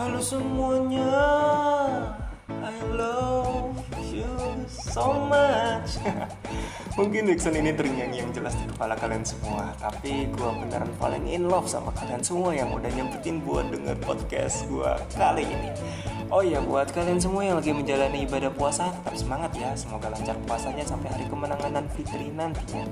Halo semuanya, I love you so much. Mungkin Dixon ini ternyanyi yang jelas di kepala kalian semua, tapi gue beneran paling in love sama kalian semua yang udah nyempetin buat denger podcast gue kali ini. Oh iya buat kalian semua yang lagi menjalani ibadah puasa tetap semangat ya. Semoga lancar puasanya sampai hari kemenangan dan fitri nantinya.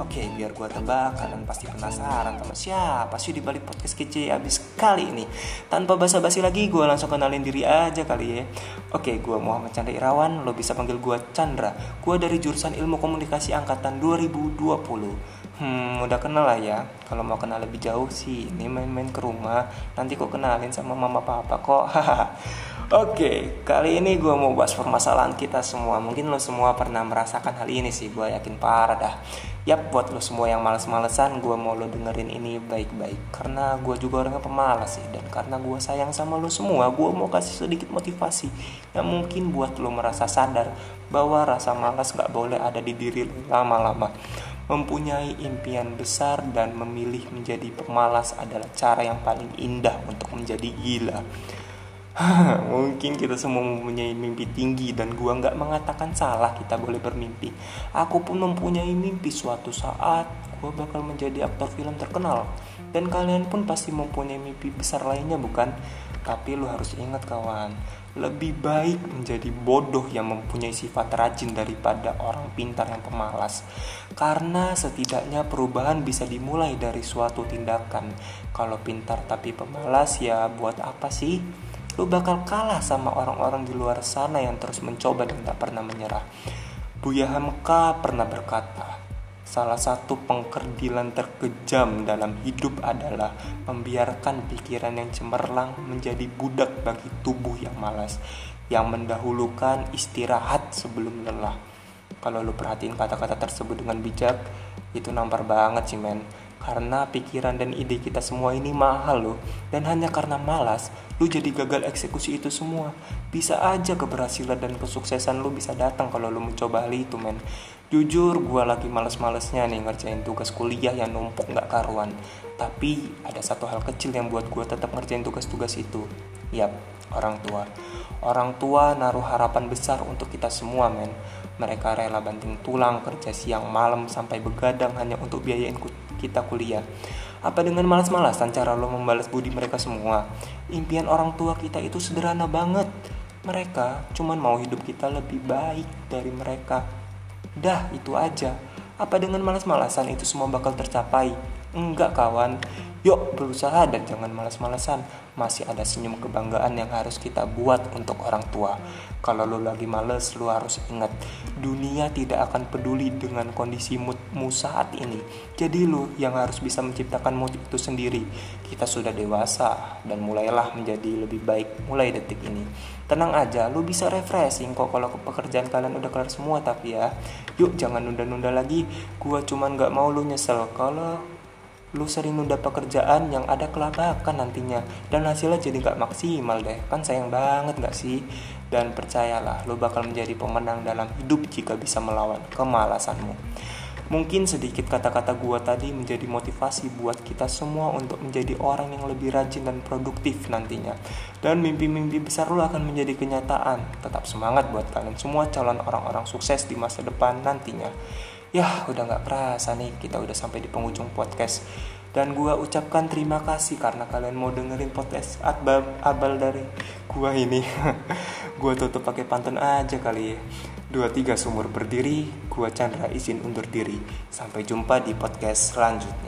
Oke biar gua tebak kalian pasti penasaran sama siapa sih di balik podcast kece abis kali ini. Tanpa basa-basi lagi gua langsung kenalin diri aja kali ya. Oke gua Muhammad Chandra Irawan lo bisa panggil gua Chandra. Gua dari jurusan ilmu komunikasi angkatan 2020 Hmm, udah kenal lah ya. Kalau mau kenal lebih jauh sih, ini main-main ke rumah. Nanti kok kenalin sama mama papa kok. Oke, kali ini gue mau bahas permasalahan kita semua. Mungkin lo semua pernah merasakan hal ini sih. Gue yakin parah dah. Yap, buat lo semua yang males-malesan, gue mau lo dengerin ini baik-baik. Karena gue juga orangnya pemalas sih. Dan karena gue sayang sama lo semua, gue mau kasih sedikit motivasi. Yang mungkin buat lo merasa sadar bahwa rasa malas gak boleh ada di diri lo lama-lama. Mempunyai impian besar dan memilih menjadi pemalas adalah cara yang paling indah untuk menjadi gila. Mungkin kita semua mempunyai mimpi tinggi dan gua nggak mengatakan salah kita boleh bermimpi. Aku pun mempunyai mimpi suatu saat gua bakal menjadi aktor film terkenal. Dan kalian pun pasti mempunyai mimpi besar lainnya bukan? Tapi lu harus ingat kawan, lebih baik menjadi bodoh yang mempunyai sifat rajin daripada orang pintar yang pemalas. Karena setidaknya perubahan bisa dimulai dari suatu tindakan. Kalau pintar tapi pemalas ya buat apa sih? Lu bakal kalah sama orang-orang di luar sana yang terus mencoba dan tak pernah menyerah. Buya Hamka pernah berkata, salah satu pengkerdilan terkejam dalam hidup adalah membiarkan pikiran yang cemerlang menjadi budak bagi tubuh yang malas, yang mendahulukan istirahat sebelum lelah. Kalau lu perhatiin kata-kata tersebut dengan bijak, itu nampar banget sih men karena pikiran dan ide kita semua ini mahal loh. Dan hanya karena malas lu jadi gagal eksekusi itu semua. Bisa aja keberhasilan dan kesuksesan lu bisa datang kalau lu mencoba hal itu men. Jujur gue lagi males-malesnya nih ngerjain tugas kuliah yang numpuk nggak karuan. Tapi ada satu hal kecil yang buat gue tetap ngerjain tugas-tugas itu. Yap orang tua. Orang tua naruh harapan besar untuk kita semua men mereka rela banting tulang kerja siang malam sampai begadang hanya untuk biayain kita kuliah. Apa dengan malas-malasan cara lo membalas budi mereka semua? Impian orang tua kita itu sederhana banget. Mereka cuma mau hidup kita lebih baik dari mereka. Dah, itu aja. Apa dengan malas-malasan itu semua bakal tercapai? Enggak kawan, yuk berusaha dan jangan malas-malasan masih ada senyum kebanggaan yang harus kita buat untuk orang tua. Kalau lu lagi males, lu harus ingat, dunia tidak akan peduli dengan kondisi moodmu saat ini. Jadi lu yang harus bisa menciptakan mood itu sendiri. Kita sudah dewasa dan mulailah menjadi lebih baik mulai detik ini. Tenang aja, lu bisa refreshing kok kalau pekerjaan kalian udah kelar semua tapi ya. Yuk jangan nunda-nunda lagi. Gua cuman gak mau lu nyesel kalau lu sering nunda pekerjaan yang ada kelabakan nantinya. Dan hasilnya jadi gak maksimal deh. Kan sayang banget gak sih? Dan percayalah lu bakal menjadi pemenang dalam hidup jika bisa melawan kemalasanmu. Mungkin sedikit kata-kata gua tadi menjadi motivasi buat kita semua untuk menjadi orang yang lebih rajin dan produktif nantinya. Dan mimpi-mimpi besar lu akan menjadi kenyataan. Tetap semangat buat kalian semua calon orang-orang sukses di masa depan nantinya Ya udah gak kerasa nih kita udah sampai di penghujung podcast. Dan gue ucapkan terima kasih karena kalian mau dengerin podcast Abal, Abal dari gue ini. Gue tutup pakai pantun aja kali ya. Dua tiga sumur berdiri, gue Chandra izin undur diri. Sampai jumpa di podcast selanjutnya